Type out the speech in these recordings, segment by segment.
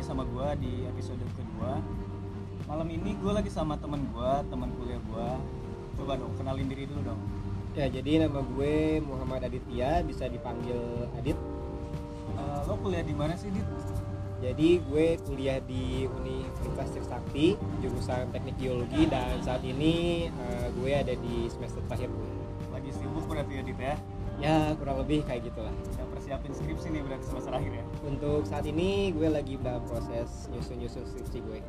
lagi sama gue di episode kedua. Malam ini gue lagi sama temen gue, teman kuliah gue. Coba dong, kenalin diri dulu dong. Ya, jadi nama gue Muhammad Aditya, bisa dipanggil Adit. Eh, lo kuliah di mana sih, Dit? Jadi gue kuliah di Universitas Trisakti, jurusan Teknik Geologi dan saat ini eh, gue ada di semester terakhir gue. Lagi sibuk berarti ya, Dit ya? Ya, kurang lebih kayak gitulah. Udah persiapin skripsi nih berarti semester akhir ya? Untuk saat ini gue lagi dalam proses nyusun-nyusun skripsi gue.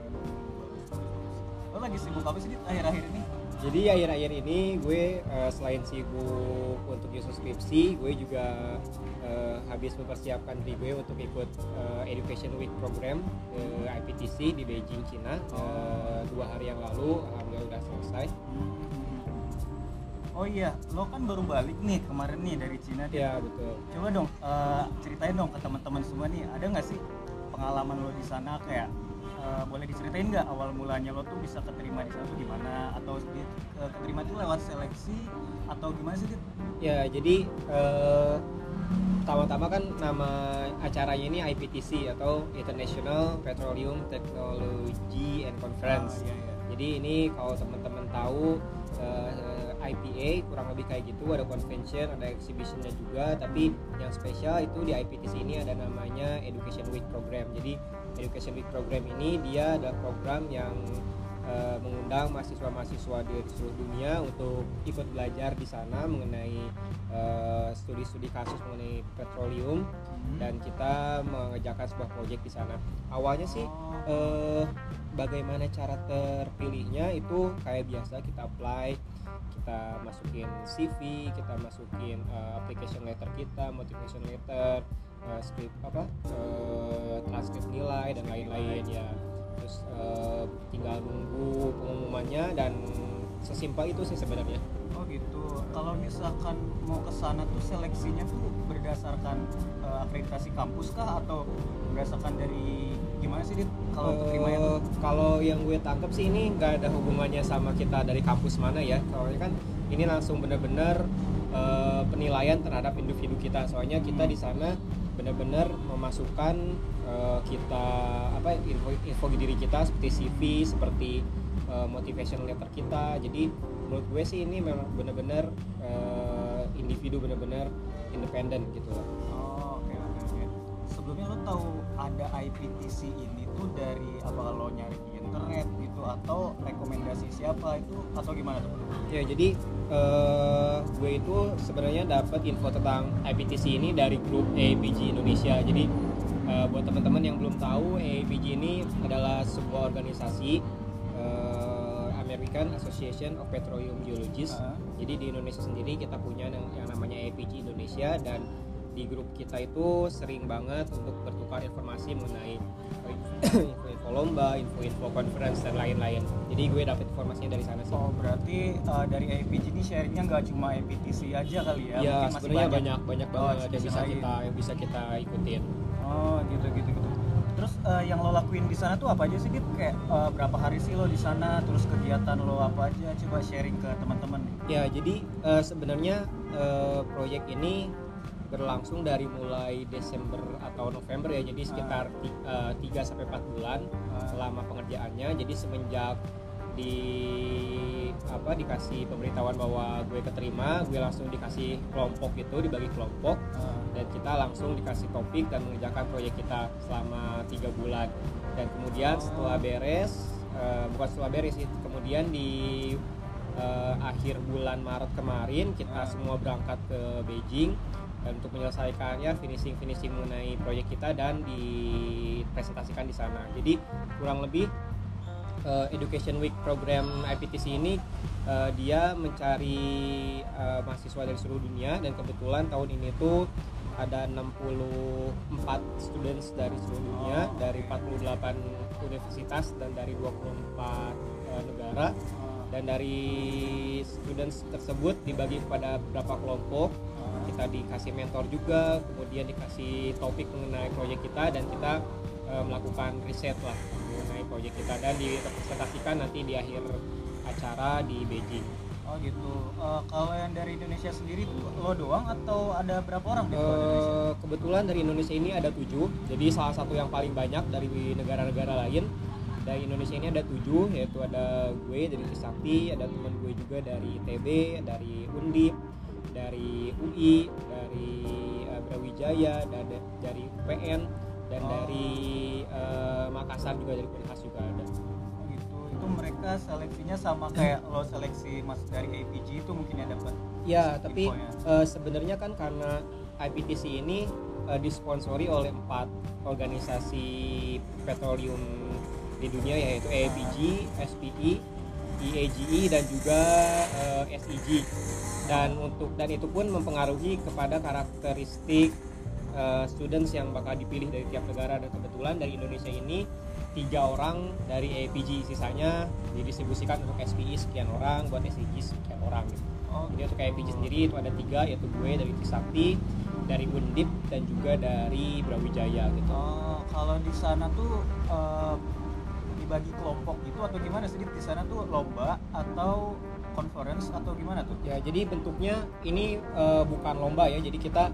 Lo lagi sibuk apa sih, akhir-akhir ini? Jadi akhir-akhir ini gue eh, selain sibuk untuk nyusun skripsi, gue juga eh, habis mempersiapkan diri gue untuk ikut eh, Education Week program eh, IPTC di Beijing, Cina. Eh, dua hari yang lalu, alhamdulillah udah selesai. Oh iya, lo kan baru balik nih kemarin nih dari Cina, Dit. Ya betul. Coba dong eh, ceritain dong ke teman-teman semua nih, ada nggak sih pengalaman lo di sana kayak eh, boleh diceritain nggak awal mulanya lo tuh bisa keterima di sana tuh gimana atau di, ke- keterima tuh lewat seleksi atau gimana sih? Dit? Ya jadi pertama-tama kan nama acaranya ini IPTC atau International Petroleum Technology and Conference. Oh, iya, iya. Jadi ini kalau teman-teman tahu eh, IPA kurang lebih kayak gitu ada convention, ada exhibitionnya juga. Tapi yang spesial itu di IPTC ini ada namanya Education Week Program. Jadi Education Week Program ini dia adalah program yang eh, mengundang mahasiswa-mahasiswa dari seluruh dunia untuk ikut belajar di sana mengenai eh, studi-studi kasus mengenai petroleum dan kita mengerjakan sebuah proyek di sana. Awalnya sih eh, bagaimana cara terpilihnya itu kayak biasa kita apply kita masukin CV kita masukin eh, application letter kita motivation letter eh, script apa eh, transkrip nilai dan lain-lain ya terus eh, tinggal nunggu pengumumannya dan sesimpel itu sih sebenarnya Oh gitu. Kalau misalkan mau ke sana tuh seleksinya tuh berdasarkan eh, akreditasi kampus kah atau berdasarkan dari gimana sih Dit? Kalau Eh, keterimanya tuh? kalau yang gue tangkap sih ini nggak ada hubungannya sama kita dari kampus mana ya soalnya kan ini langsung benar-benar eh, penilaian terhadap individu kita soalnya kita di sana benar-benar memasukkan eh, kita apa info info diri kita seperti CV seperti eh, motivation letter kita jadi menurut gue sih ini memang benar-benar eh, individu benar-benar independen gitu Oh. Sebelumnya lo tahu ada IPTC ini tuh dari apa lo nyari di internet gitu atau rekomendasi siapa itu atau gimana tuh? Ya jadi eh, gue itu sebenarnya dapat info tentang IPTC ini dari grup APG Indonesia. Jadi eh, buat teman-teman yang belum tahu, APG ini adalah sebuah organisasi eh, American Association of Petroleum Geologists. Ah. Jadi di Indonesia sendiri kita punya yang, yang namanya APG Indonesia dan di grup kita itu sering banget untuk bertukar informasi mengenai info-info lomba, info-info conference dan lain-lain. Jadi gue dapet informasinya dari sana sih. Oh berarti eh, dari IPG ini sharingnya nggak cuma IPTC aja kali ya? Ya, sebenarnya banyak banyak Oh, banget yang exhibition bisa lain. kita yang bisa kita ikutin. Oh gitu gitu gitu. Terus eh, yang lo lakuin di sana tuh apa aja sih Dit? Kayak eh, berapa hari sih lo di sana? Terus kegiatan lo apa aja? Coba sharing ke teman-teman. Ya, jadi eh, sebenarnya eh, proyek ini berlangsung dari mulai Desember atau November ya. Jadi sekitar 3 sampai 4 bulan selama pengerjaannya. Jadi semenjak di apa dikasih pemberitahuan bahwa gue keterima, gue langsung dikasih kelompok gitu, dibagi kelompok Ah. dan kita langsung dikasih topik dan mengerjakan proyek kita selama tiga bulan dan kemudian setelah beres eh, bukan setelah beres sih kemudian di eh, akhir bulan Maret kemarin kita Ah. semua berangkat ke Beijing dan untuk menyelesaikannya finishing finishing mengenai proyek kita dan dipresentasikan di sana jadi kurang lebih eh, Education Week program IPTC ini eh, dia mencari eh, mahasiswa dari seluruh dunia dan kebetulan tahun ini tuh ada 64 students dari seluruh dunia Oh, dari oke. 48 universitas dan dari 24 eh, negara Ah. dan dari students tersebut dibagi kepada beberapa kelompok. Kita dikasih mentor juga kemudian dikasih topik mengenai proyek kita dan kita eh, melakukan riset lah mengenai proyek kita dan direpresentasikan nanti di akhir acara di Beijing Oh gitu. Eh, kalau yang dari Indonesia sendiri tuh lo doang atau ada berapa orang di? Eh, kebetulan dari Indonesia ini ada tujuh jadi salah satu yang paling banyak dari negara-negara lain dari Indonesia ini ada tujuh yaitu ada gue dari Trisakti ada teman gue juga dari ITB dari Undip dari UI dari eh, Brawijaya dan dari UPN dan Oh. dari eh, Makassar juga dari Unhas juga ada Oh gitu. Itu mereka seleksinya sama kayak lo seleksi mas dari APG itu mungkin ya dapat. Ya, tapi Infonya. eh, sebenarnya kan karena IPTC ini eh, disponsori oleh empat organisasi petroleum di dunia yaitu APG, SPE, IAGE E dan juga eh, SEG. Dan untuk dan itu pun mempengaruhi kepada karakteristik eh, students yang bakal dipilih dari tiap negara dan kebetulan dari Indonesia ini tiga orang dari APG sisanya didistribusikan untuk SPE sekian orang buat SEG sekian orang gitu. Oh, Jadi untuk KPG sendiri itu ada tiga yaitu gue dari Trisakti, dari Undip dan juga dari Brawijaya gitu. Oh, kalau di sana tuh eh, dibagi kelompok gitu atau gimana sih di sana tuh lomba atau conference atau gimana tuh? Ya jadi bentuknya ini eh, bukan lomba ya. Jadi kita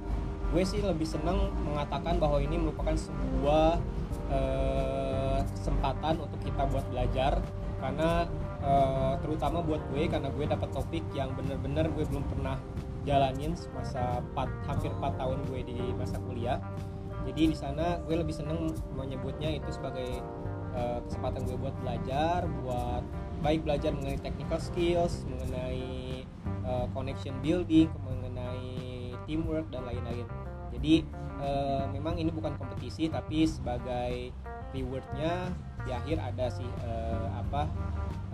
gue sih lebih senang mengatakan bahwa ini merupakan sebuah eh, kesempatan untuk kita buat belajar karena eh, terutama buat gue karena gue dapat topik yang bener-bener gue belum pernah jalanin semasa 4, hampir 4 tahun gue di masa kuliah jadi di sana gue lebih seneng menyebutnya itu sebagai eh, kesempatan gue buat belajar buat baik belajar mengenai technical skills mengenai eh, connection building mengenai teamwork dan lain-lain jadi eh, memang ini bukan kompetisi tapi sebagai rewardnya di akhir ada sih eh, apa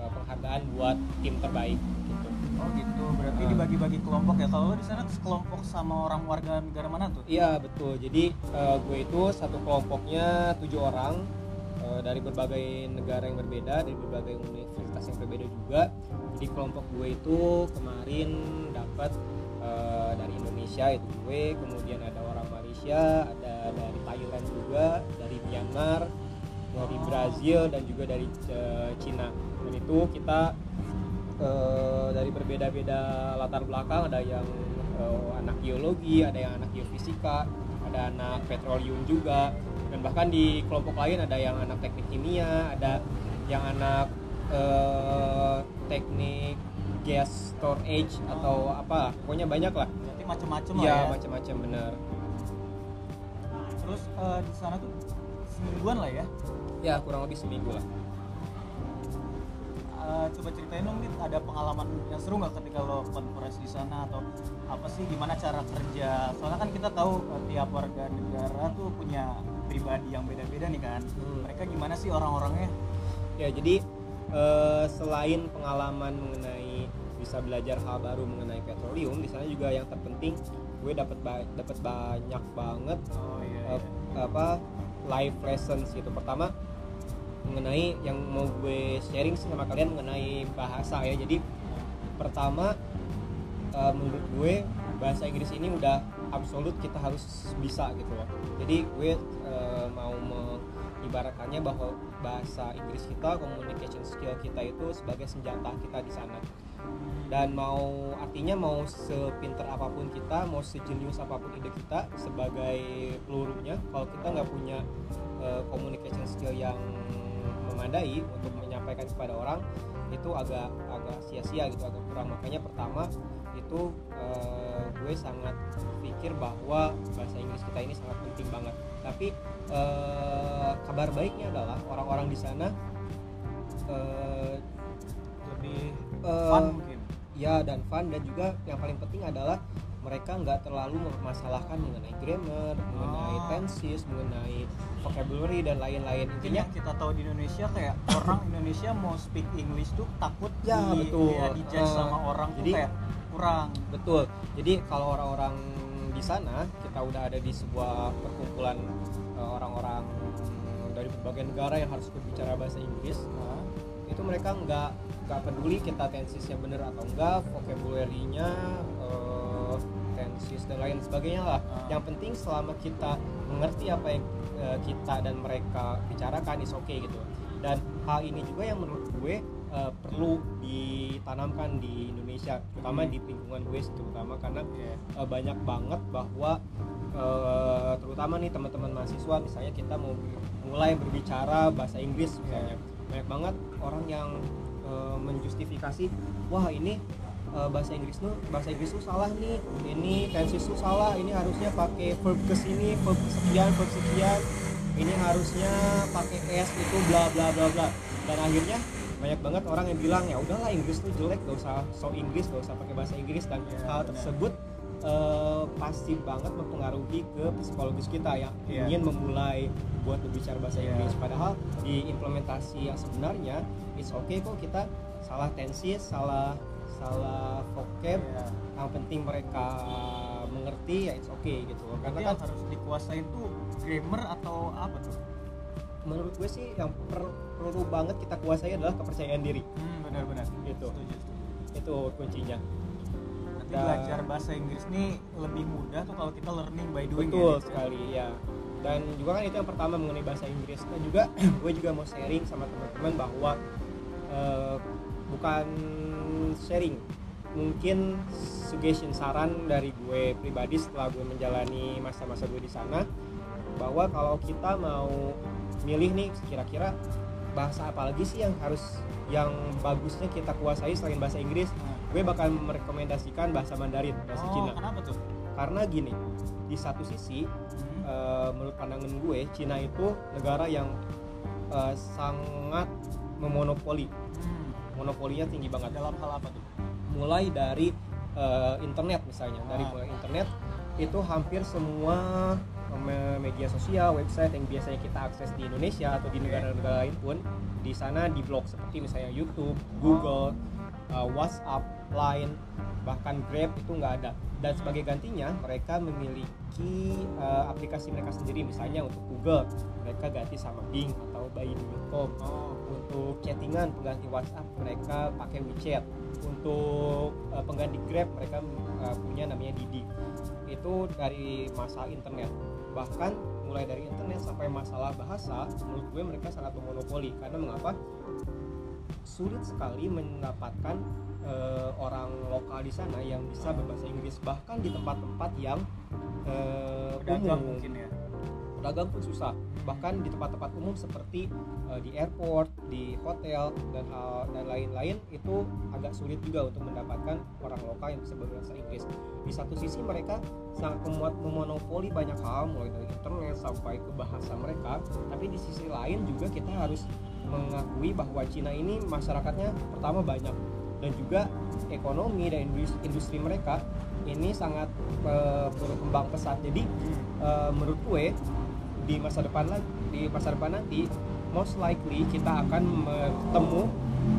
eh, penghargaan buat tim terbaik gitu Oh gitu. Berarti Ah. dibagi-bagi kelompok ya. Kalau di sana sekelompok sama orang warga negara mana tuh? Iya betul. Jadi eh, gue itu satu kelompoknya tujuh orang eh, dari berbagai negara yang berbeda, dari berbagai universitas yang berbeda juga. Jadi kelompok gue itu kemarin dapat eh, dari Indonesia itu gue, kemudian ada orang Malaysia, ada dari Thailand juga, dari Myanmar, dari Brazil dan juga dari eh, Cina. Dan itu kita eh, dari berbeda-beda latar belakang ada yang eh, anak geologi ada yang anak geofisika ada anak petroleum juga dan bahkan di kelompok lain ada yang anak teknik kimia ada yang anak eh, teknik gas storage atau apa pokoknya banyak lah. Berarti macam-macam lah ya ya. macam-macam benar Terus eh, di sana tuh semingguan lah ya. ya kurang lebih seminggu lah. Eh, coba ceritain dong Dit, ada pengalaman yang seru nggak ketika lo conference di sana atau apa sih gimana cara kerja? Soalnya kan kita tahu eh, tiap warga negara tuh punya pribadi yang beda-beda nih kan Hmm. mereka gimana sih orang-orangnya Ya jadi eh, selain pengalaman mengenai bisa belajar hal baru mengenai petroleum, di sana juga yang terpenting gue dapat ba- dapat banyak banget oh iya, eh, apa life lessons gitu. Pertama mengenai yang mau gue sharing sama kalian mengenai bahasa ya. Jadi pertama eh, menurut gue bahasa Inggris ini udah absolut kita harus bisa gitu loh. Jadi gue eh, mau mengibaratkannya bahwa bahasa Inggris kita, communication skill kita itu sebagai senjata kita di sana. Dan mau artinya mau sepinter apa pun kita, mau sejenius apa pun ide kita sebagai pelurunya, kalau kita nggak punya eh, communication skill yang memadai untuk menyampaikan kepada orang itu agak agak sia-sia gitu agak kurang makanya pertama itu eh, gue sangat pikir bahwa bahasa Inggris kita ini sangat penting banget tapi eh, kabar baiknya adalah orang-orang di sana eh, lebih eh, fun mungkin ya dan fun dan juga yang paling penting adalah mereka nggak terlalu mempermasalahkan mengenai grammar, mengenai Oh. tenses, mengenai vocabulary dan lain-lain. Intinya kita tahu di Indonesia kayak orang Indonesia mau speak English tuh takut Ya, di, betul. ya, dijudge Eh, sama orang tuh jadi- kayak kurang Betul. Jadi kalau orang-orang di sana kita udah ada di sebuah perkumpulan eh, orang-orang dari berbagai negara yang harus berbicara bahasa Inggris, Nah, itu mereka nggak nggak peduli kita tensisnya bener atau enggak, vocabulary-nya, eh, tensis dan lain sebagainya lah. Ah. Yang penting selama kita mengerti apa yang eh, kita dan mereka bicarakan is oke gitu. Dan hal ini juga yang menurut gue uh, perlu ditanamkan di Indonesia terutama di lingkungan gue terutama karena Iya. uh, banyak banget bahwa uh, terutama nih teman-teman mahasiswa misalnya kita mau mulai berbicara bahasa Inggris misalnya banyak banget orang yang uh, menjustifikasi wah ini uh, bahasa Inggris tuh bahasa Inggris tuh salah nih ini tenses tuh salah ini harusnya pakai verb ke sini verb sekian verb sekian ini harusnya pakai s itu bla bla bla bla. Dan akhirnya banyak banget orang yang bilang ya udahlah Inggris tuh jelek gak usah so Inggris gak usah pakai bahasa Inggris dan Ya, hal tersebut eh, pasti banget mempengaruhi ke psikologis kita yang Iya. ingin memulai buat berbicara bahasa Iya. Inggris padahal di implementasi yang sebenarnya it's okay kok kita salah tensi salah salah vocab Iya. yang penting mereka mengerti ya it's okay gitu karena kan harus dikuasain tuh grammar atau apa tuh? Menurut gue sih yang per- perlu banget kita kuasai adalah kepercayaan diri Hmm, benar-benar. Gitu. Setuju, setuju. itu kuncinya Nanti Dan- belajar bahasa Inggris nih lebih mudah tuh kalau kita learning by doing betul ya, sekali ya dan juga kan itu yang pertama mengenai bahasa Inggris dan juga gue juga mau sharing sama teman-teman bahwa eh, bukan sharing mungkin suggestion saran dari gue pribadi setelah gue menjalani masa-masa gue di sana bahwa kalau kita mau milih nih kira-kira bahasa apa lagi sih yang harus yang bagusnya kita kuasai selain bahasa Inggris Nah. gue bakal merekomendasikan bahasa Mandarin bahasa Oh, Cina kenapa tuh? karena gini di satu sisi Hmm. eh, menurut pandangan gue Cina itu negara yang eh, sangat memonopoli Hmm. monopolinya tinggi banget Dalam hal apa tuh? mulai dari eh, internet misalnya dari Ah. mulai internet itu hampir semua media sosial website yang biasanya kita akses di Indonesia atau di negara-negara lain pun di sana diblok seperti misalnya YouTube, Google, uh, WhatsApp, Line, bahkan Grab itu nggak ada. Dan sebagai gantinya mereka memiliki uh, aplikasi mereka sendiri misalnya untuk Google mereka ganti sama Bing atau Baidu.com. Oh, Untuk chattingan pengganti WhatsApp mereka pakai WeChat. Untuk uh, pengganti Grab mereka uh, punya namanya Didi. Itu dari masalah internet. Bahkan mulai dari internet sampai masalah bahasa, menurut gue mereka sangat memonopoli. Karena mengapa? Sulit sekali mendapatkan uh, orang lokal di sana yang bisa berbahasa Inggris. Bahkan di tempat-tempat yang uh, pedagang umum mungkin ya. Pedagang pun susah bahkan di tempat-tempat umum seperti uh, di airport, di hotel dan hal dan lain-lain itu agak sulit juga untuk mendapatkan orang lokal yang bisa berbahasa Inggris. Di satu sisi mereka sangat memuat memonopoli banyak hal mulai dari internet sampai ke bahasa mereka, tapi di sisi lain juga kita harus mengakui bahwa Cina ini masyarakatnya pertama banyak dan juga ekonomi dan industri, industri mereka ini sangat uh, berkembang pesat. Jadi uh, menurut gue di masa depan lagi di masa depan nanti most likely kita akan bertemu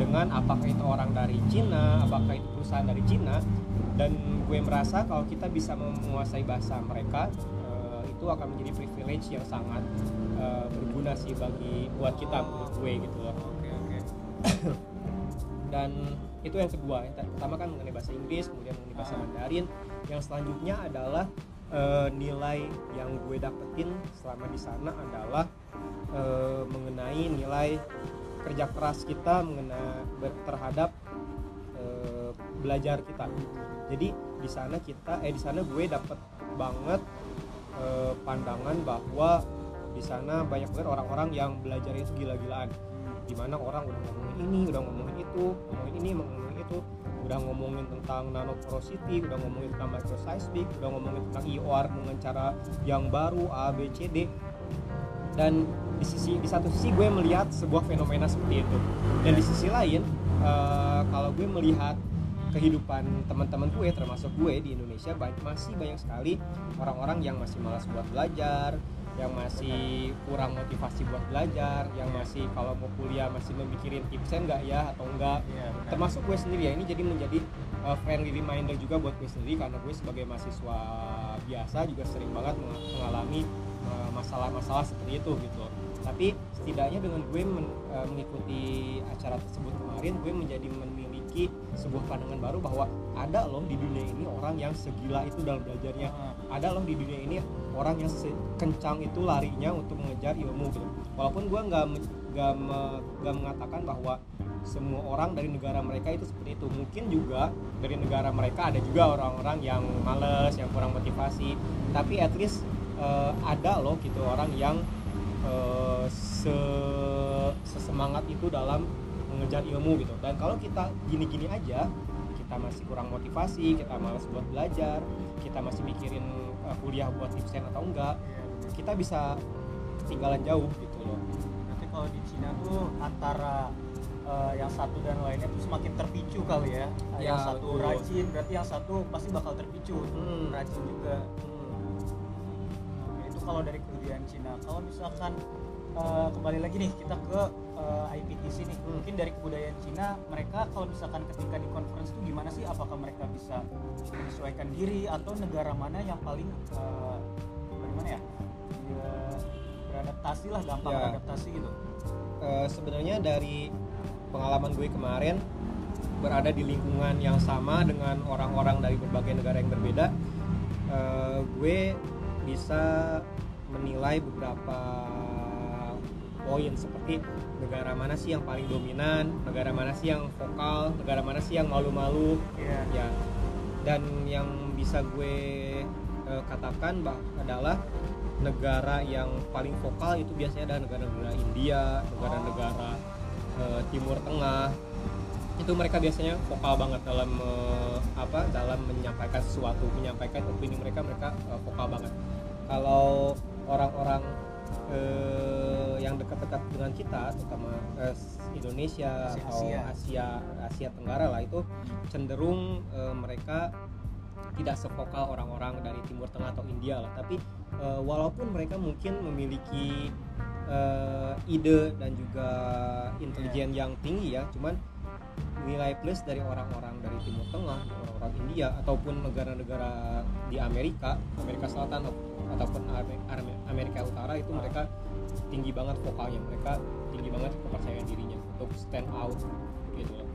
dengan apakah itu orang dari Cina, apakah itu perusahaan dari Cina dan gue merasa kalau kita bisa menguasai bahasa mereka uh, itu akan menjadi privilege yang sangat uh, berguna sih bagi buat kita menurut gue gitu loh Oke, oke. dan itu yang kedua yang pertama kan mengenai bahasa Inggris kemudian mengenai bahasa Ah. Mandarin yang selanjutnya adalah eh, nilai yang gue dapetin selama di sana adalah eh, mengenai nilai kerja keras kita mengenai terhadap eh, belajar kita. Jadi di sana kita eh di sana gue dapet banget eh, pandangan bahwa di sana banyak banget orang-orang yang belajar itu gila-gilaan. Di mana orang udah ngomongin ini udah ngomongin itu ngomongin ini ngomongin itu udah ngomongin tentang nanoporosity udah ngomongin tentang microseismic udah ngomongin tentang IOR dengan cara yang baru A B C D. Dan di sisi di satu sisi gue melihat sebuah fenomena seperti itu. Dan di sisi lain eh, kalau gue melihat kehidupan teman-teman gue termasuk gue di Indonesia ba- masih banyak sekali orang-orang yang masih malas buat belajar yang masih kurang motivasi buat belajar yang masih kalau mau kuliah masih memikirin tipsnya enggak ya atau enggak. Iya, benar. termasuk gue sendiri ya ini jadi menjadi uh, friendly reminder juga buat gue sendiri karena gue sebagai mahasiswa biasa juga sering banget meng- mengalami uh, masalah-masalah seperti itu gitu. Tapi setidaknya dengan gue men- uh, mengikuti acara tersebut kemarin gue menjadi memiliki sebuah pandangan baru bahwa ada loh di dunia ini orang yang segila itu dalam belajarnya. Ada loh di dunia ini orang yang sekencang itu larinya untuk mengejar ilmu gitu. Walaupun gue nggak nggak me- mengatakan bahwa semua orang dari negara mereka itu seperti itu. Mungkin juga dari negara mereka ada juga orang-orang yang males yang kurang motivasi. Tapi at least uh, ada loh gitu orang yang uh, se sesemangat itu dalam mengejar ilmu gitu. Dan kalau kita gini-gini aja kita masih kurang motivasi kita males buat belajar kita masih mikirin uh, kuliah buat tipsen atau enggak kita bisa ketinggalan jauh gitu loh Nanti kalau di Cina tuh antara eh, yang satu dan lainnya tuh semakin terpicu kali ya. Ya, yang satu betul. rajin, berarti yang satu pasti bakal terpicu. Hmm. Rajin juga. Hmm. Oke, itu kalau dari kebudayaan Cina. Kalau misalkan eh, kembali lagi nih kita ke eh, IPTC nih. Hmm. Mungkin dari kebudayaan Cina mereka kalau misalkan ketika di conference itu gimana sih? Apakah mereka bisa menyesuaikan diri atau negara mana yang paling eh, bagaimana ya? Ya, beradaptasi lah, gampang Ya. beradaptasi gitu. Eh, sebenarnya dari pengalaman gue kemarin berada di lingkungan yang sama dengan orang-orang dari berbagai negara yang berbeda eh, gue bisa menilai beberapa poin seperti negara mana sih yang paling dominan? Negara mana sih yang vokal? Negara mana sih yang malu-malu? Iya. ya. Dan yang bisa gue eh, katakan bah adalah negara yang paling vokal itu biasanya adalah negara-negara India negara-negara eh, Timur Tengah. Itu mereka biasanya vokal banget dalam eh, apa dalam menyampaikan sesuatu menyampaikan opini mereka mereka eh, vokal banget. Kalau orang-orang eh, yang dekat-dekat dengan kita terutama eh, Indonesia Asia- atau Asia. Asia Tenggara lah itu cenderung eh, mereka tidak sevokal orang-orang dari Timur Tengah atau India lah tapi eh, walaupun mereka mungkin memiliki eh, ide dan juga intelijen yang tinggi ya cuman nilai plus dari orang-orang dari Timur Tengah orang-orang India ataupun negara-negara di Amerika Amerika Selatan ataupun Ame- Ame- Amerika Utara itu mereka tinggi banget vokalnya. Mereka tinggi banget kepercayaan dirinya untuk stand out gitu loh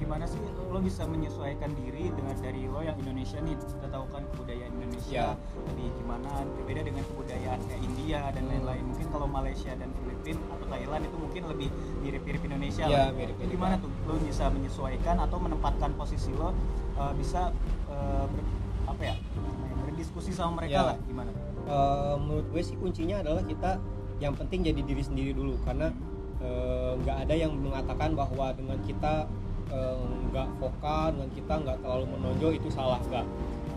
gimana sih lo bisa menyesuaikan diri dengan dari lo yang Indonesia nih kita tahu kan kebudayaan Indonesia Ya. jadi gimana berbeda dengan kebudayaan kayak India dan lain-lain mungkin kalau Malaysia dan Filipina atau Thailand itu mungkin lebih mirip-mirip Indonesia Ya, lah. mirip-mirip. Itu gimana tuh lo bisa menyesuaikan atau menempatkan posisi lo uh, bisa uh, ber- apa ya berdiskusi sama mereka Ya. lah gimana Eh, menurut gue sih kuncinya adalah kita yang penting jadi diri sendiri dulu karena nggak ada yang mengatakan bahwa dengan kita nggak vokal dengan kita nggak terlalu menonjol itu salah nggak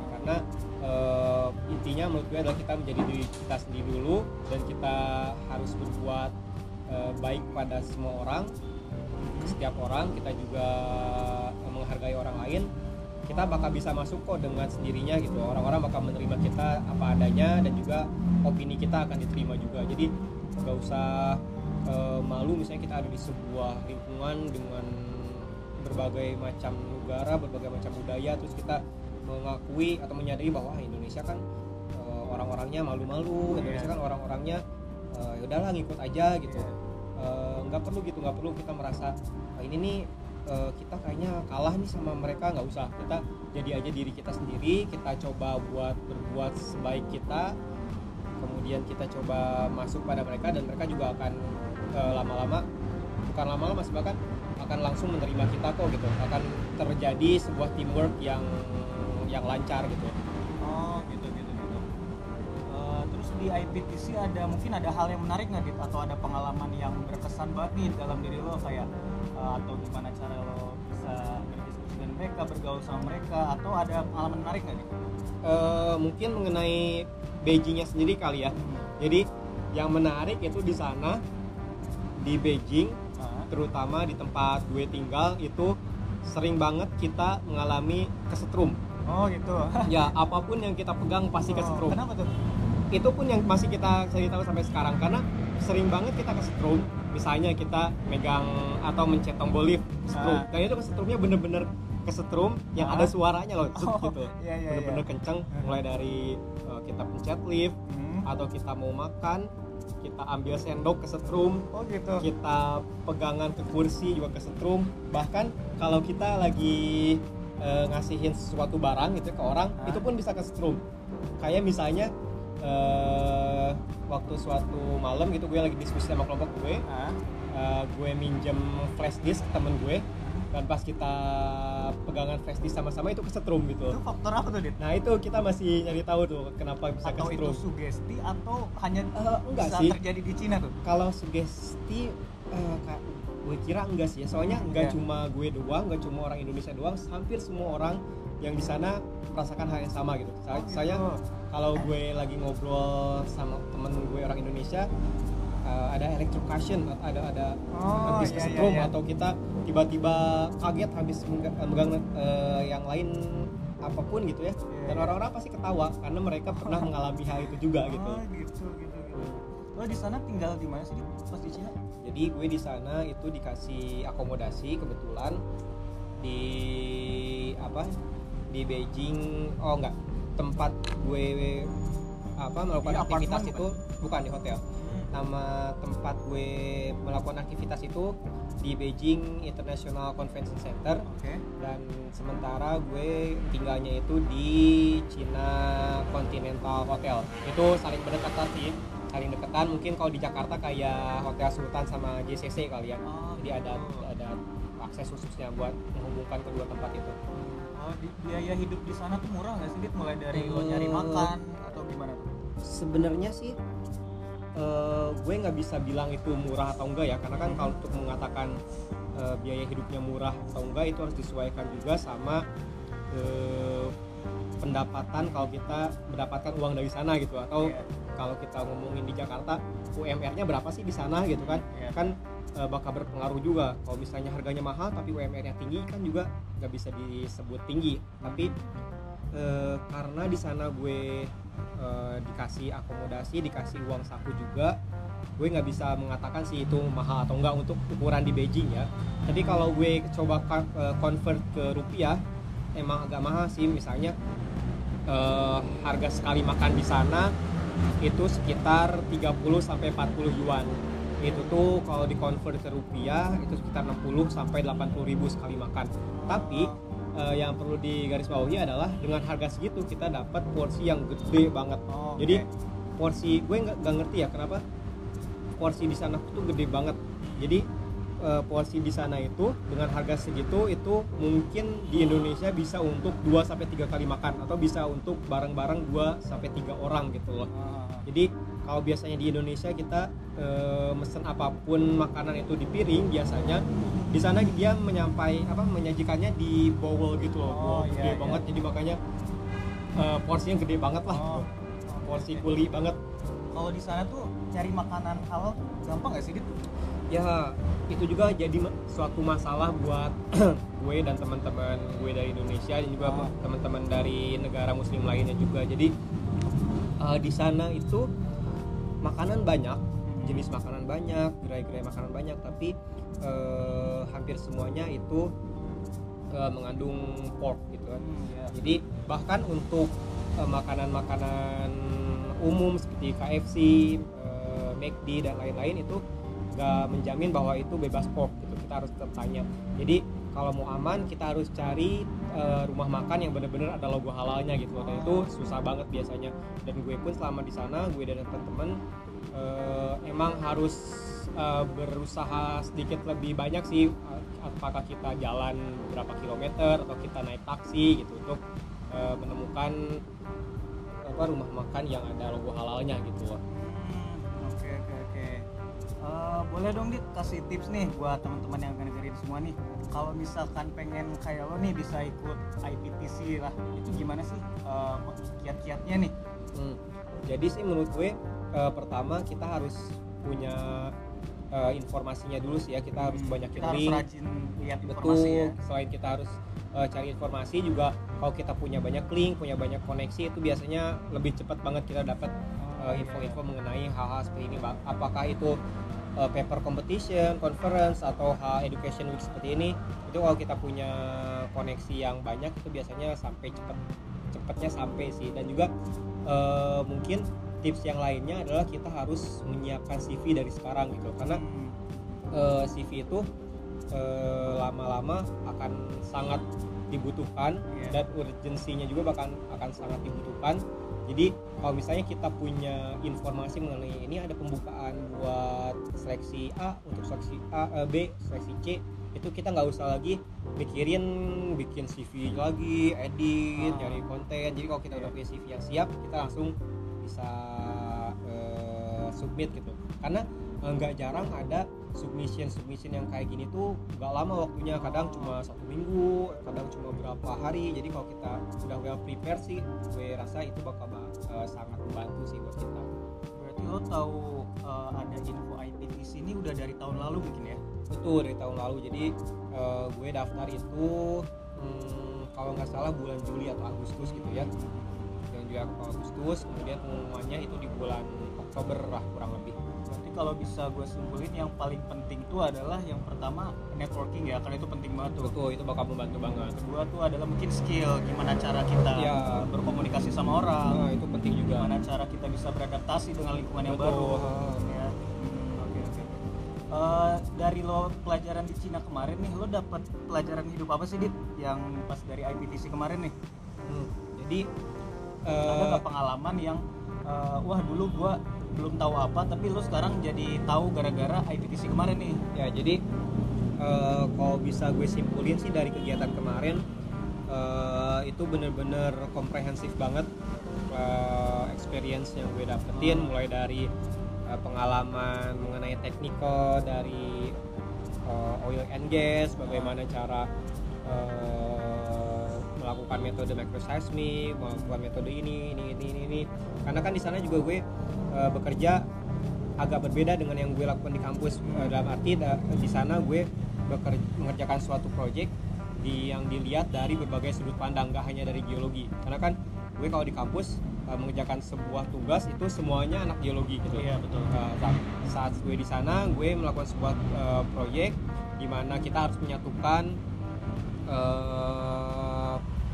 karena eh, intinya menurut gue adalah kita menjadi diri kita sendiri dulu dan kita harus berbuat eh, baik pada semua orang setiap orang. Kita juga eh, menghargai orang lain. Kita bakal bisa masuk kok dengan sendirinya gitu. Orang-orang bakal menerima kita apa adanya dan juga opini kita akan diterima juga. Jadi nggak usah eh, malu misalnya kita ada di sebuah lingkungan dengan berbagai macam negara berbagai macam budaya terus kita mengakui atau menyadari bahwa "Ah, Indonesia kan eh, orang-orangnya malu-malu Indonesia Iya. kan orang-orangnya eh, ya udahlah ngikut aja gitu Iya. Eh, nggak perlu gitu nggak perlu kita merasa "Ah, ini nih eh, kita kayaknya kalah nih sama mereka nggak usah kita jadi aja diri kita sendiri kita coba buat berbuat sebaik kita kemudian kita coba masuk pada mereka dan mereka juga akan eh, lama-lama bukan lama-lama sih bahkan akan langsung menerima kita kok gitu. Akan terjadi sebuah teamwork yang yang lancar gitu. Oh gitu gitu gitu. Eh, terus di IPTC ada mungkin ada hal yang menarik nggak gitu atau ada pengalaman yang berkesan banget nih dalam diri lo? Kayak eh, atau gimana cara lo bisa berdiskusi dengan mereka bergaul sama mereka? Atau ada pengalaman menarik nggak nih? Eh, mungkin mengenai Beijingnya sendiri kali ya. Jadi yang menarik itu di sana di Beijing terutama di tempat gue tinggal itu sering banget kita mengalami kesetrum Oh gitu. ya apa pun yang kita pegang pasti Oh, kesetrum Kenapa tuh? itu pun yang masih kita cari tahu sampai sekarang karena sering banget kita kesetrum misalnya kita megang atau mencet tombol lift setrum Ah. dan itu kesetrumnya bener-bener kesetrum yang Ah. ada suaranya loh Oh, gitu iya, iya, bener-bener iya. kenceng mulai dari uh, kita pencet lift Hmm. atau kita mau makan kita ambil sendok kesetrum Oh gitu. kita pegangan ke kursi juga kesetrum bahkan kalau kita lagi eh, ngasihin sesuatu barang gitu ke orang Hah? itu pun bisa kesetrum kayak misalnya eh, waktu suatu malam gitu gue lagi diskusi sama kelompok gue. Eh, gue minjem flash disk ke temen gue. Dan pas kita pegangan flash disk sama-sama itu kesetrum gitu itu faktor apa tuh dit nah itu kita masih nyari tahu tuh kenapa bisa atau itu kesetrum sugesti atau hanya Eh, enggak bisa sih. terjadi di Cina tuh kalau sugesti eh, kak gue kira enggak sih ya soalnya enggak Iya. cuma gue doang enggak cuma orang Indonesia doang hampir semua orang yang di sana merasakan hal yang sama gitu saya, Oh, gitu. saya kalau gue lagi ngobrol sama temen gue orang Indonesia eh, ada electrocution atau ada ada Oh, habis iya, kesetrum iya, iya. atau kita tiba-tiba kaget habis megang, megang, eh, yang lain apa pun gitu ya. Iya, dan orang-orang pasti ketawa karena mereka pernah mengalami hal itu juga gitu. Oh, gitu gitu gitu. Lo di sana tinggal di mana sih pas di Cina? Jadi gue di sana itu dikasih akomodasi kebetulan di apa di Beijing oh enggak tempat gue apa melakukan Di aktivitas itu bukan di hotel nama tempat gue melakukan aktivitas itu di Beijing International Convention Center. Oke. Dan sementara gue tinggalnya itu di China Continental Hotel. Itu saling berdekatan sih saling deketan. Mungkin kalau di Jakarta kayak Hotel Sultan sama JCC kali ya. Oh, jadi ada gitu. ada akses khususnya buat menghubungkan kedua tempat itu. Oh, biaya hidup di sana tuh murah nggak sih dit? Mulai dari lo Hmm. nyari makan atau gimana tuh? Sebenarnya sih eh, gue nggak bisa bilang itu murah atau enggak ya karena kan kalau untuk mengatakan eh, biaya hidupnya murah atau enggak itu harus disesuaikan juga sama eh, pendapatan kalau kita mendapatkan uang dari sana gitu atau Iya. kalau kita ngomongin di Jakarta UMR-nya berapa sih di sana gitu kan Iya. kan eh, bakal berpengaruh juga kalau misalnya harganya mahal tapi UMR-nya tinggi kan juga nggak bisa disebut tinggi tapi eh, karena di sana gue eh, dikasih akomodasi dikasih uang saku juga. Gue nggak bisa mengatakan sih itu mahal atau enggak untuk ukuran di Beijing ya. Tapi kalau gue coba eh, convert ke rupiah emang agak mahal sih. Misalnya eh, harga sekali makan di sana itu sekitar 30 sampai 40 yuan. Itu tuh kalau di convert ke rupiah itu sekitar 60 sampai 80 ribu sekali makan. Tapi eh, yang perlu digarisbawahi adalah dengan harga segitu kita dapat porsi yang gede banget. Oh, jadi porsi gue nggak ngerti ya kenapa porsi di sana tuh gede banget. Jadi eh, porsi di sana itu dengan harga segitu itu mungkin di Indonesia bisa untuk 2 sampai tiga kali makan atau bisa untuk bareng-bareng 2 sampai tiga orang gitu loh. Ah, jadi kalau biasanya di Indonesia kita eh, mesen apa pun makanan itu di piring biasanya di sana dia menyampai apa menyajikannya di bowl gitu loh Oh, bowl iya, gede iya. banget jadi makanya eh, porsinya gede banget lah oh. porsi kuli banget kalau di sana tuh cari makanan halal gampang nggak sih dit ya itu juga jadi suatu masalah buat gue dan teman-teman gue dari Indonesia dan juga Oh. teman-teman dari negara muslim lainnya juga jadi eh, di sana itu makanan banyak jenis makanan banyak gerai-gerai makanan banyak tapi eh, hampir semuanya itu eh, mengandung pork gitu kan Hmm, ya. jadi bahkan untuk eh, makanan-makanan umum seperti KFC, eh, McD dan lain-lain itu nggak menjamin bahwa itu bebas pork gitu. Kita harus tetap tanya. Jadi kalau mau aman kita harus cari eh, rumah makan yang benar-benar ada logo halalnya gitu. Dan itu susah banget biasanya. Dan gue pun selama di sana gue dan teman-teman eh, emang harus eh, berusaha sedikit lebih banyak sih eh, apakah kita jalan beberapa kilometer atau kita naik taksi gitu untuk eh, menemukan apa rumah makan yang ada logo halalnya gitu loh. Hmm, Oke oke oke. Eh, boleh dong dit kasih tips nih buat teman-teman yang akan dengerin semua nih. Kalau misalkan pengen kayak lo nih bisa ikut IPTC lah, itu gimana sih eh, kiat-kiatnya nih? Hmm. Jadi sih menurut gue eh, pertama kita harus punya eh, informasinya dulu sih ya. Kita harus Hmm, banyakin kita harus link. rajin lihat Betul. ya. Selain kita harus eh, cari informasi juga kalau kita punya banyak link, punya banyak koneksi itu biasanya lebih cepat banget kita dapat Oh, eh, info-info mengenai hal-hal seperti ini Bang. apakah itu eh, paper competition, conference atau hal education week seperti ini itu kalau kita punya koneksi yang banyak itu biasanya sampai cepet cepetnya sampai sih dan juga eh, mungkin tips yang lainnya adalah kita harus menyiapkan CV dari sekarang gitu. Karena Hmm, eh, CV itu eh, lama-lama akan sangat dibutuhkan Iya. dan urgensinya juga bahkan akan sangat dibutuhkan. Jadi kalau misalnya kita punya informasi mengenai ini ada pembukaan buat seleksi A untuk seleksi A eh, B seleksi C itu kita nggak usah lagi mikirin bikin CV lagi edit Ah. nyari konten. Jadi kalau kita udah punya CV yang siap kita langsung bisa eh, submit gitu. Karena eh, nggak jarang ada submission submission yang kayak gini tuh nggak lama waktunya. Kadang cuma satu minggu kadang cuma berapa hari. Jadi kalau kita udah well prepare sih gue rasa itu bakal ba- eh, sangat membantu sih buat kita. Berarti lo tahu uh, ada info IPT sini udah dari tahun lalu mungkin ya? Betul dari tahun lalu. Jadi eh, gue daftar itu hmm, kalau nggak salah bulan Juli atau Agustus gitu ya atau Agustus kemudian pengumumannya itu di bulan Oktober lah kurang lebih. Berarti kalau bisa gue simpulin yang paling penting itu adalah yang pertama networking ya karena itu penting banget tuh. Betul itu bakal membantu banget. Kedua tuh adalah mungkin skill gimana cara kita Iya. berkomunikasi sama orang. Nah, itu penting juga. Gimana cara kita bisa beradaptasi dengan lingkungan yang baru Betul. ya. Oke oke. Eh, dari lo pelajaran di Cina kemarin nih lo dapat pelajaran hidup apa sih dit? Yang pas dari IPTC kemarin nih. Hmm, jadi ada eh, nggak pengalaman yang eh, wah dulu gua belum tahu apa tapi lo sekarang jadi tahu gara-gara IPTC kemarin nih ya jadi eh, kalau bisa gue simpulin sih dari kegiatan kemarin eh, itu bener-bener komprehensif banget eh, experience yang gue dapetin Hmm. mulai dari eh, pengalaman mengenai teknikal dari eh, oil and gas bagaimana cara eh, melakukan metode microseismic melakukan metode ini ini ini ini, ini. karena kan di sana juga gue eh, bekerja agak berbeda dengan yang gue lakukan di kampus Eh, dalam arti da- di sana gue beker- mengerjakan suatu project di yang dilihat dari berbagai sudut pandang gak hanya dari geologi karena kan gue kalau di kampus eh, mengerjakan sebuah tugas itu semuanya anak geologi gitu Iya, betul. Eh, saat, saat gue di sana gue melakukan sebuah eh, proyek di mana kita harus menyatukan eh,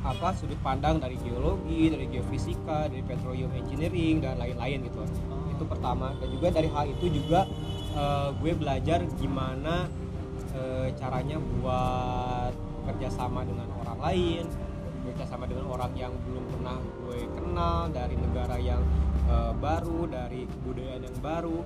apa sudut pandang dari geologi, dari geofisika, dari petroleum engineering dan lain-lain gitu. Itu pertama dan juga dari hal itu juga eh, gue belajar gimana eh, caranya buat kerjasama dengan orang lain, kerjasama dengan orang yang belum pernah gue kenal dari negara yang eh, baru, dari kebudayaan yang baru,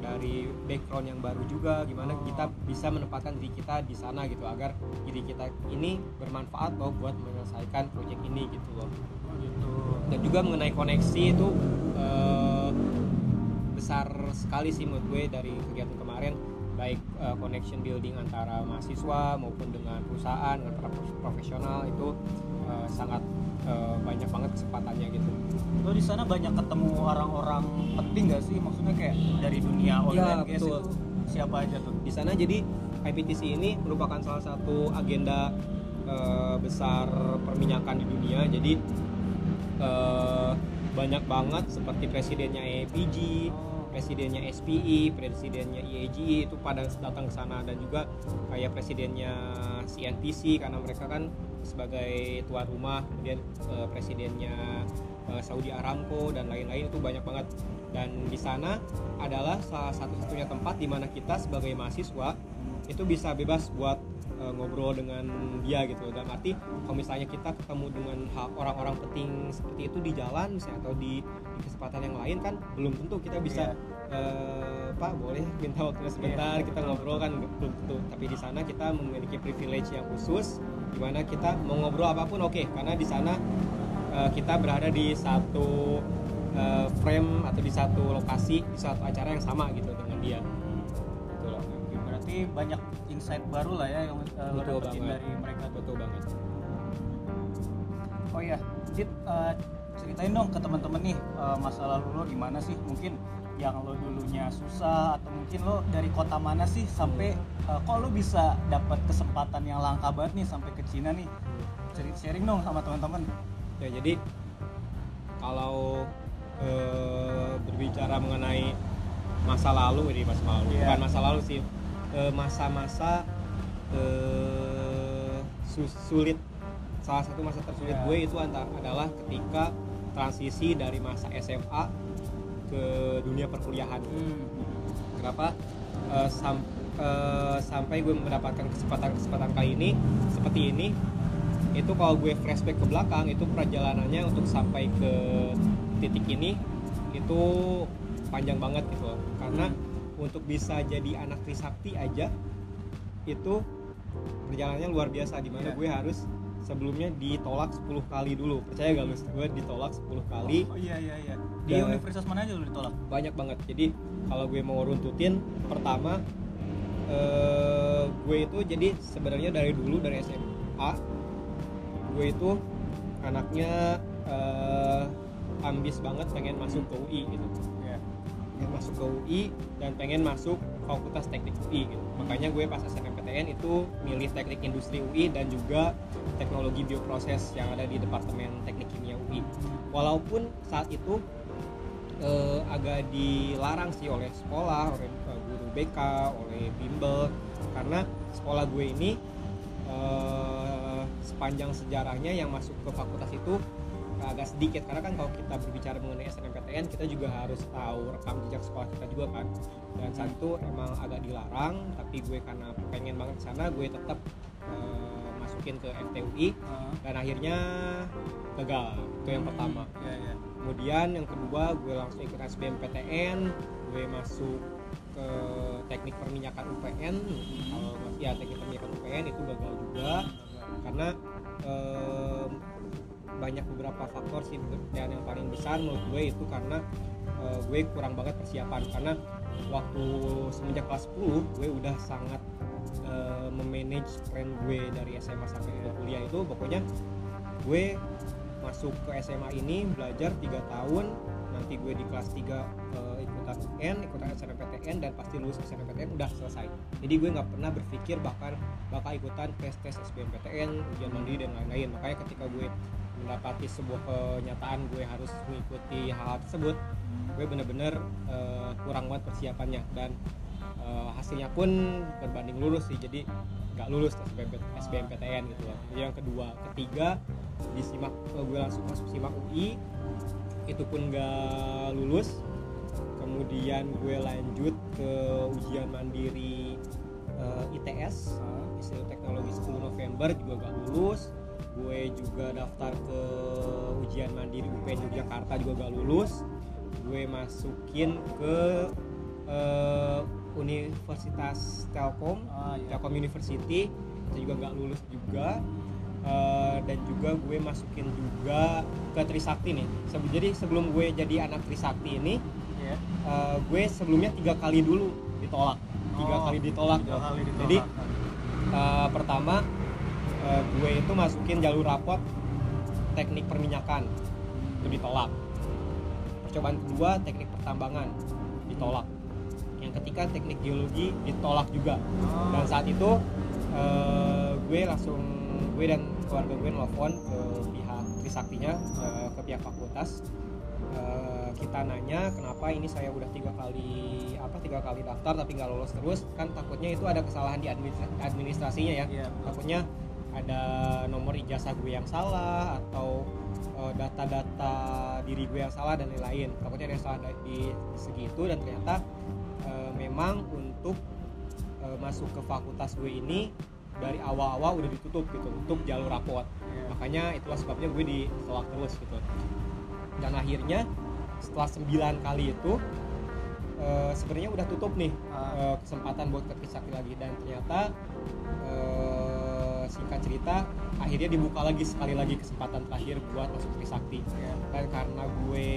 dari background yang baru juga gimana kita bisa menempatkan diri kita di sana gitu agar diri kita ini bermanfaat loh buat menyelesaikan proyek ini gitu loh. Gitu. Dan juga mengenai koneksi itu eh, besar sekali sih menurut gue dari kegiatan kemarin baik eh, connection building antara mahasiswa maupun dengan perusahaan antara prof- profesional itu eh, sangat eh, banyak banget kesempatannya gitu. Lo di sana banyak ketemu orang-orang penting gak sih? Maksudnya kayak dari dunia and gas betul. itu siapa aja tuh? Di sana jadi IPTC ini merupakan salah satu agenda eh, besar perminyakan di dunia. Jadi eh, banyak banget seperti presidennya APG presidennya SPE, presidennya IAGE itu pada datang ke sana. Dan juga kayak presidennya CNPC karena mereka kan sebagai tuan rumah, kemudian eh, presidennya eh, Saudi Aramco dan lain-lain itu banyak banget. Dan di sana adalah salah satu-satunya tempat di mana kita sebagai mahasiswa itu bisa bebas buat eh, ngobrol dengan dia gitu. Dan arti kalau misalnya kita ketemu dengan orang-orang penting seperti itu di jalan misalnya atau di, di kesempatan yang lain kan belum tentu kita bisa eh, Pak boleh minta waktunya sebentar kita ngobrol kan belum tentu. Tapi di sana kita memiliki privilege yang khusus di mana kita mau ngobrol apa pun oke karena di sana eh, kita berada di satu eh, frame atau di satu lokasi di satu acara yang sama gitu dengan dia. Gitu loh. Berarti banyak insight baru lah ya yang uh, Betul banget. dari mereka Betul banget. oh iya Dit uh, ceritain dong ke teman-teman nih uh, masa lalu lo gimana sih mungkin yang lo dulunya susah atau mungkin lo dari kota mana sih sampai uh, kok lo bisa dapat kesempatan yang langka banget nih sampai ke Cina nih? Cerita sharing dong sama teman-teman. Ya jadi kalau eh, berbicara mengenai masa lalu ini masa lalu. Iya. bukan masa lalu sih Eh, masa-masa eh, su- sulit. Salah satu masa tersulit Iya. gue itu anta- adalah ketika transisi dari masa SMA ke dunia perkuliahan. Kenapa? Eh, sam- eh, sampai gue mendapatkan kesempatan-kesempatan kali ini seperti ini itu kalau gue flashback ke belakang itu perjalanannya untuk sampai ke titik ini itu panjang banget gitu karena untuk bisa jadi anak Trisakti aja itu perjalanannya luar biasa di mana Iya. gue harus sebelumnya ditolak 10 kali dulu. Percaya gak lu gue ditolak 10 kali. Oh iya iya iya. Di Dan- universitas mana aja lu ditolak? Banyak banget. Jadi kalau gue mau runtutin pertama eh, gue itu jadi sebenarnya dari dulu dari SMA gue itu anaknya eh, ambis banget pengen masuk ke UI gitu. Iya. pengen masuk ke UI dan pengen masuk fakultas teknik UI gitu. makanya gue pas SNMPTN itu milih teknik industri UI dan juga teknologi bioproses yang ada di departemen teknik kimia UI walaupun saat itu eh, agak dilarang sih oleh sekolah oleh eh, guru BK oleh bimbel karena sekolah gue ini eh, sepanjang sejarahnya yang masuk ke fakultas itu agak sedikit karena kan kalau kita berbicara mengenai SNMPTN kita juga harus tahu rekam jejak sekolah kita juga kan. Dan saat itu emang agak dilarang tapi gue karena pengen banget sana gue tetap eh, masukin ke FTUI Heeh. dan akhirnya gagal itu yang pertama. iya iya. Kemudian yang kedua gue langsung ikut SBMPTN gue masuk ke teknik perminyakan UPN kalau masih ya teknik perminyakan UPN itu gagal juga. Karena em, banyak beberapa faktor sih dan yang paling besar menurut gue itu karena eh, gue kurang banget persiapan. Karena waktu semenjak kelas 10 gue udah sangat eh, memanage plan gue dari SMA sampai ke kuliah itu. Pokoknya gue masuk ke SMA ini belajar tiga tahun. Nanti gue di kelas 3 eh, ikutan UN ikutan SNMPTN dan pasti lulus SNMPTN udah selesai. Jadi gue nggak pernah berpikir bahkan bakal ikutan tes tes SBMPTN ujian mandiri dan lain-lain. Makanya ketika gue mendapati sebuah kenyataan gue harus mengikuti hal tersebut. Gue bener-bener eh, kurang banget persiapannya dan eh, hasilnya pun berbanding lurus sih. Jadi nggak lulus SBMP, SBMPTN gitu loh. Jadi yang kedua ketiga disimak eh, gue langsung masuk simak UI itu pun nggak lulus. Kemudian gue lanjut ke ujian mandiri eh, ITS Institut Teknologi 10 November juga gak lulus gue juga daftar ke ujian mandiri UPN Yogyakarta juga gak lulus gue masukin ke eh, Universitas Telkom Ah, iya. Telkom University itu juga nggak lulus juga Eh, dan juga gue masukin juga ke Trisakti nih jadi sebelum gue jadi anak Trisakti ini Iya. eh, gue sebelumnya tiga kali dulu ditolak tiga Oh, kali ditolak tiga kali ditolak. jadi eh, pertama eh, gue itu masukin jalur rapot teknik perminyakan itu ditolak. Percobaan kedua teknik pertambangan ditolak. Yang ketiga teknik geologi ditolak juga. Oh. dan saat itu eh, gue langsung gue dan keluarga gue nelfon ke pihak Trisaktinya eh, ke pihak fakultas. Eh, kita nanya kenapa ini saya udah tiga kali apa tiga kali daftar tapi nggak lolos terus? Kan takutnya itu ada kesalahan di administra- administrasinya ya. Betul. takutnya ada nomor ijazah gue yang salah atau eh, data-data diri gue yang salah dan lain-lain. Takutnya ada yang salah da- di segi itu dan ternyata eh, memang untuk eh, masuk ke fakultas gue ini dari awal-awal udah ditutup gitu untuk jalur rapot. Iya. makanya itulah sebabnya gue ditolak terus gitu. Dan akhirnya setelah 9 kali itu eh, sebenarnya udah tutup nih eh, kesempatan buat ke Trisakti lagi dan ternyata eh, singkat cerita akhirnya dibuka lagi sekali lagi kesempatan terakhir buat masuk Trisakti Iya. dan karena gue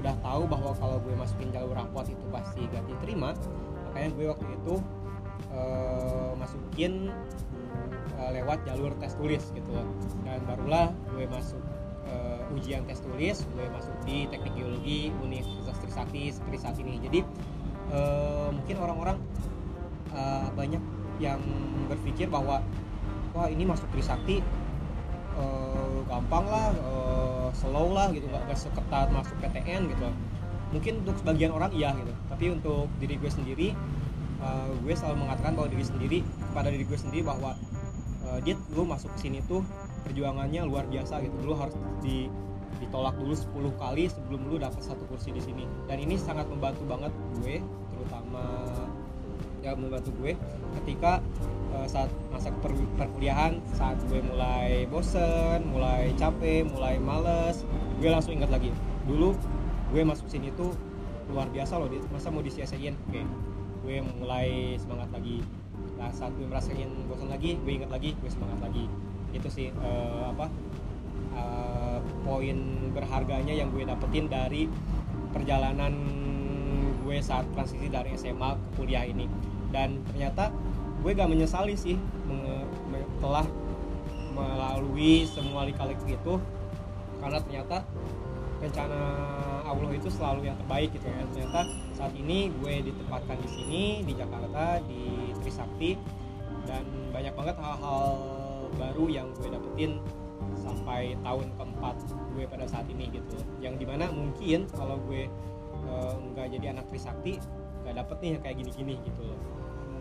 udah tahu bahwa kalau gue masukin jalur rapot itu pasti gak diterima makanya gue waktu itu eh, masukin eh, lewat jalur tes tulis gitu. Loh dan barulah gue masuk eh, ujian tes tulis gue masuk di teknik geologi Universitas Trisakti seperti saat ini. Jadi eh, mungkin orang-orang eh, banyak yang berpikir bahwa wah ini masuk Trisakti eh, gampang lah eh, slow lah gitu nggak nggak seketat masuk PTN gitu. Mungkin untuk sebagian orang iya gitu tapi untuk diri gue sendiri eh, gue selalu mengatakan bahwa diri sendiri kepada diri gue sendiri bahwa eh, dia lu masuk sini tuh perjuangannya luar biasa gitu dulu harus di ditolak dulu 10 kali sebelum lu dapat satu kursi di sini. Dan ini sangat membantu banget gue terutama ya membantu gue ketika eh, saat masa per- perkuliahan saat gue mulai bosen mulai capek mulai males gue langsung ingat lagi. Dulu gue masuk sini tuh luar biasa loh masa mau disia-siain. Oke gue mulai semangat lagi. Nah saat gue merasain bosan lagi gue ingat lagi gue semangat lagi. Itu sih eh, apa eh, poin berharganya yang gue dapetin dari perjalanan gue saat transisi dari SMA ke kuliah ini dan ternyata gue gak menyesali sih telah melalui semua lika-liku itu. Karena ternyata rencana Allah itu selalu yang terbaik gitu ya. Ternyata saat ini gue ditempatkan di sini di Jakarta di Trisakti. Dan banyak banget hal-hal baru yang gue dapetin sampai tahun keempat gue pada saat ini gitu. Yang di mana mungkin kalau gue eh, nggak jadi anak Trisakti nggak dapet nih yang kayak gini-gini gitu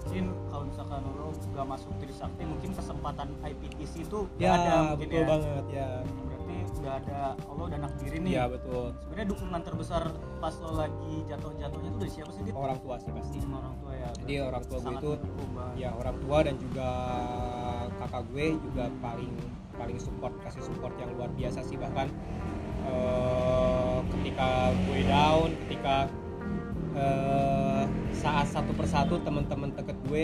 mungkin kalau misalkan lo nggak masuk Trisakti mungkin kesempatan IPTC itu ya ada mungkin betul ya. banget ya. Berarti udah ada Allah udah nakdirin nih. Iya betul. Sebenarnya dukungan terbesar pas lo lagi jatuh-jatuhnya itu dari siapa sih Dit? orang tua sih pasti Sama orang tua ya. Jadi orang tua gue itu ya orang tua dan juga kakak gue juga paling paling support kasih support yang luar biasa sih. Bahkan eh, ketika gue down ketika eh, saat satu persatu teman-teman deket gue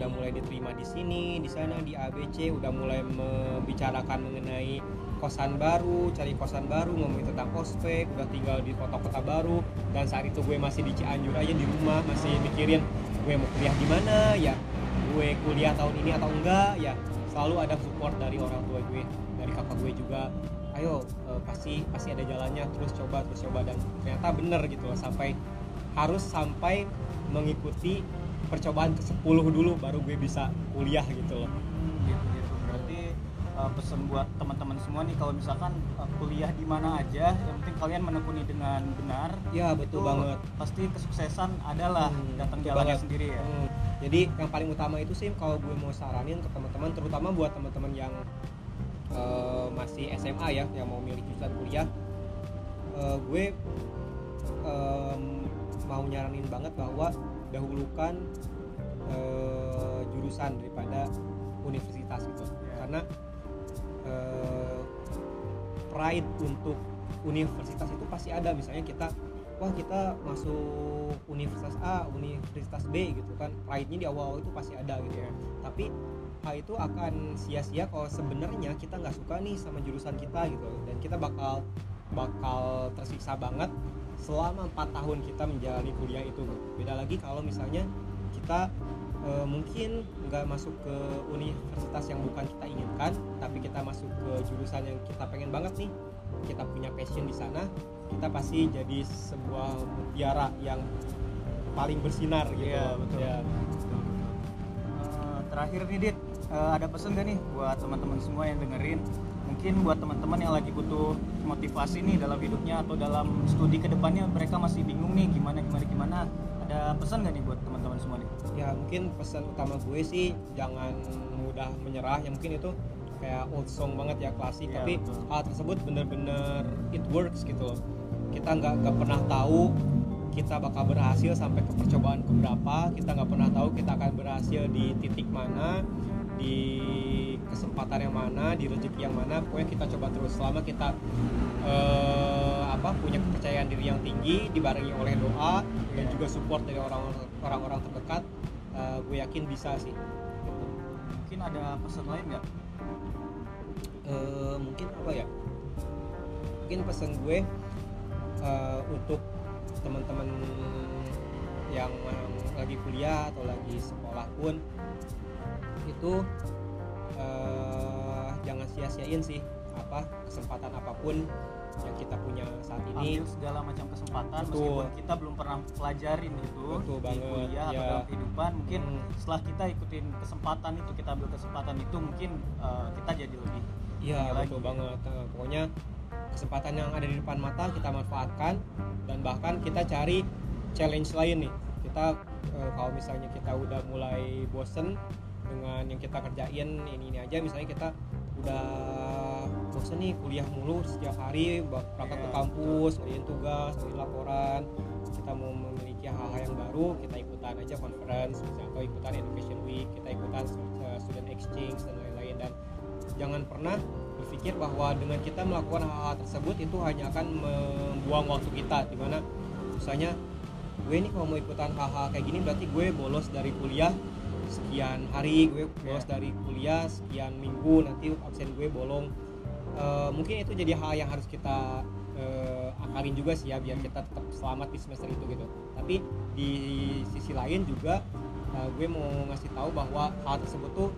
udah mulai diterima di sini di sana di ABC udah mulai membicarakan mengenai kosan baru cari kosan baru ngomongin tentang ospek udah tinggal di kota-kota baru. Dan saat itu gue masih di Cianjur aja di rumah masih mikirin gue mau kuliah di mana ya gue kuliah tahun ini atau enggak ya selalu ada support dari orang tua gue dari kakak gue juga. Ayo eh, pasti pasti ada jalannya terus coba terus coba. Dan ternyata bener gitu loh sampai harus sampai mengikuti percobaan ke 10 dulu baru gue bisa kuliah gitu loh. Gitu gitu. Berarti uh, pesan buat teman-teman semua nih kalau misalkan uh, kuliah di mana aja yang penting kalian menekuni dengan benar ya betul banget. pasti kesuksesan adalah Hmm, datang jalannya banget. sendiri ya. Hmm, jadi yang paling utama itu sih kalau gue mau saranin ke teman-teman terutama buat teman-teman yang eh, masih SMA ya yang mau milih jurusan kuliah eh, gue em, mau nyaranin banget bahwa dahulukan eh, jurusan daripada universitas gitu. Ya. karena eh, pride untuk universitas itu pasti ada. Misalnya kita wah kita masuk universitas A, universitas B gitu kan. Pride-nya di awal-awal itu pasti ada gitu. Ya tapi hal itu akan sia-sia kalau sebenarnya kita nggak suka nih sama jurusan kita gitu. Dan kita bakal bakal tersiksa banget selama empat tahun kita menjalani kuliah itu beda lagi kalau misalnya kita eh, mungkin nggak masuk ke universitas yang bukan kita inginkan tapi kita masuk ke jurusan yang kita pengen banget nih kita punya passion di sana kita pasti jadi sebuah mutiara yang paling bersinar gitu Iya, loh. betul. Ya. Eh, terakhir nih Dit eh, ada pesan gak nih buat teman-teman semua yang dengerin mungkin buat teman-teman yang lagi butuh motivasi nih dalam hidupnya atau dalam studi ke depannya mereka masih bingung nih gimana gimana gimana. Ada pesan gak nih buat teman-teman semua nih? Ya mungkin pesan utama gue sih jangan mudah menyerah. Ya mungkin itu kayak old song banget ya klasik. Iya, tapi betul. hal tersebut bener-bener it works gitu loh. Kita nggak nggak pernah tahu kita bakal berhasil sampai ke percobaan keberapa. Kita nggak pernah tahu kita akan berhasil di titik mana di kesempatan yang mana di rezeki yang mana pokoknya kita coba terus. Selama kita eh, apa punya kepercayaan diri yang tinggi dibarengi oleh doa dan juga support dari orang-orang orang-orang terdekat eh, gue yakin bisa sih. Gitu. mungkin ada pesan lain nggak? Eh, mungkin apa ya? Mungkin pesan gue eh, untuk teman-teman yang lagi kuliah atau lagi sekolah pun itu eh, jangan sia-siain sih apa kesempatan apa pun yang kita punya saat ini ambil segala macam kesempatan Betul. meskipun kita belum pernah pelajarin itu Betul di banget, kuliah atau ya. dalam kehidupan mungkin Hmm. setelah kita ikutin kesempatan itu kita ambil kesempatan itu mungkin eh, kita jadi lebih Iya ini lagi. betul banget. Nah, pokoknya kesempatan yang ada di depan mata kita manfaatkan dan bahkan kita cari challenge lain nih. Kita kalau misalnya kita udah mulai bosen dengan yang kita kerjain ini ini aja, misalnya kita udah bosen nih kuliah mulu setiap hari berangkat ke Iya, kampus, ngerjain tugas, ngerjain laporan. Kita mau memiliki hal-hal yang baru, kita ikutan aja conference, misalnya atau ikutan education week, kita ikutan eh, student exchange dan lain-lain. Dan jangan pernah berpikir bahwa dengan kita melakukan hal-hal tersebut itu hanya akan membuang waktu kita. Di mana misalnya gue nih kalau mau ikutan hal-hal kayak gini berarti gue bolos dari kuliah sekian hari gue bolos dari kuliah sekian minggu nanti absen gue bolong. Eh, mungkin itu jadi hal yang harus kita eh, akalin juga sih ya biar kita tetap selamat di semester itu gitu. Tapi di sisi lain juga eh, gue mau ngasih tahu bahwa hal tersebut tuh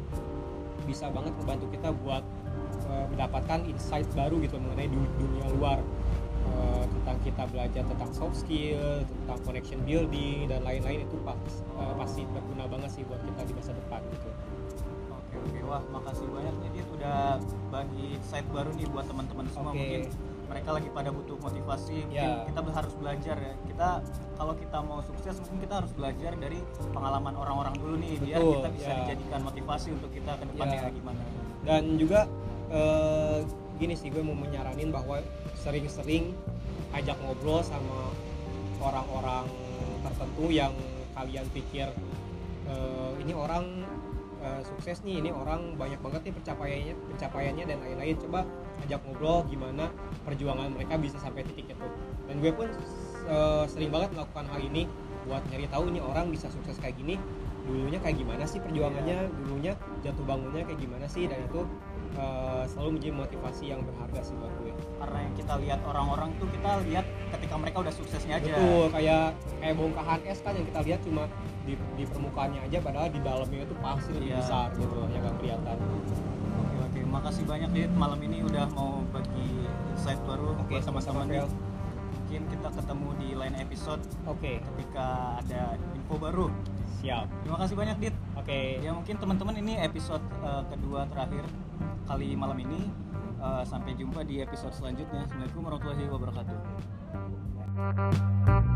bisa banget membantu kita buat eh, mendapatkan insight baru gitu mengenai du- dunia luar Eh, tentang kita belajar tentang soft skill tentang connection building dan lain-lain itu pas, eh, pasti berguna banget sih buat kita di masa depan gitu Oke oke wah makasih banyak Dit udah bagi insight baru nih buat teman-teman semua Oke. mungkin mereka lagi pada butuh motivasi mungkin Ya. kita harus belajar ya kita kalau kita mau sukses mungkin kita harus belajar dari pengalaman orang-orang dulu nih biar Betul, kita bisa ya. dijadikan motivasi untuk kita ke depannya Ya. gimana dan juga eh, gini sih gue mau menyaranin bahwa sering-sering ajak ngobrol sama orang-orang tertentu yang kalian pikir eh, ini orang eh, sukses nih ini orang banyak banget nih pencapaiannya pencapaiannya dan lain-lain. Coba ajak ngobrol gimana perjuangan mereka bisa sampai titik itu. Dan gue pun eh, sering banget melakukan hal ini buat nyari tahu ini orang bisa sukses kayak gini dulunya kayak gimana sih perjuangannya dulunya jatuh bangunnya kayak gimana sih dan itu eh, selalu menjadi motivasi yang berharga sih buat gue. Karena yang kita lihat orang-orang tuh kita lihat ketika mereka udah suksesnya aja. Betul kayak kayak bongkahan es kan yang kita lihat cuma di, di permukaannya aja padahal di dalamnya itu pasti lebih Iya. besar gitu yang gak kelihatan. Oke oke, makasih banyak Dit. Malam ini udah mau bagi insight baru oke buat sama-sama Mungkin kita ketemu di lain episode oke. ketika ada info baru. Siap Terima kasih banyak Dit. oke Ya mungkin teman-teman ini episode eh, kedua terakhir kali malam ini. Eh, sampai jumpa di episode selanjutnya. Assalamualaikum warahmatullahi wabarakatuh.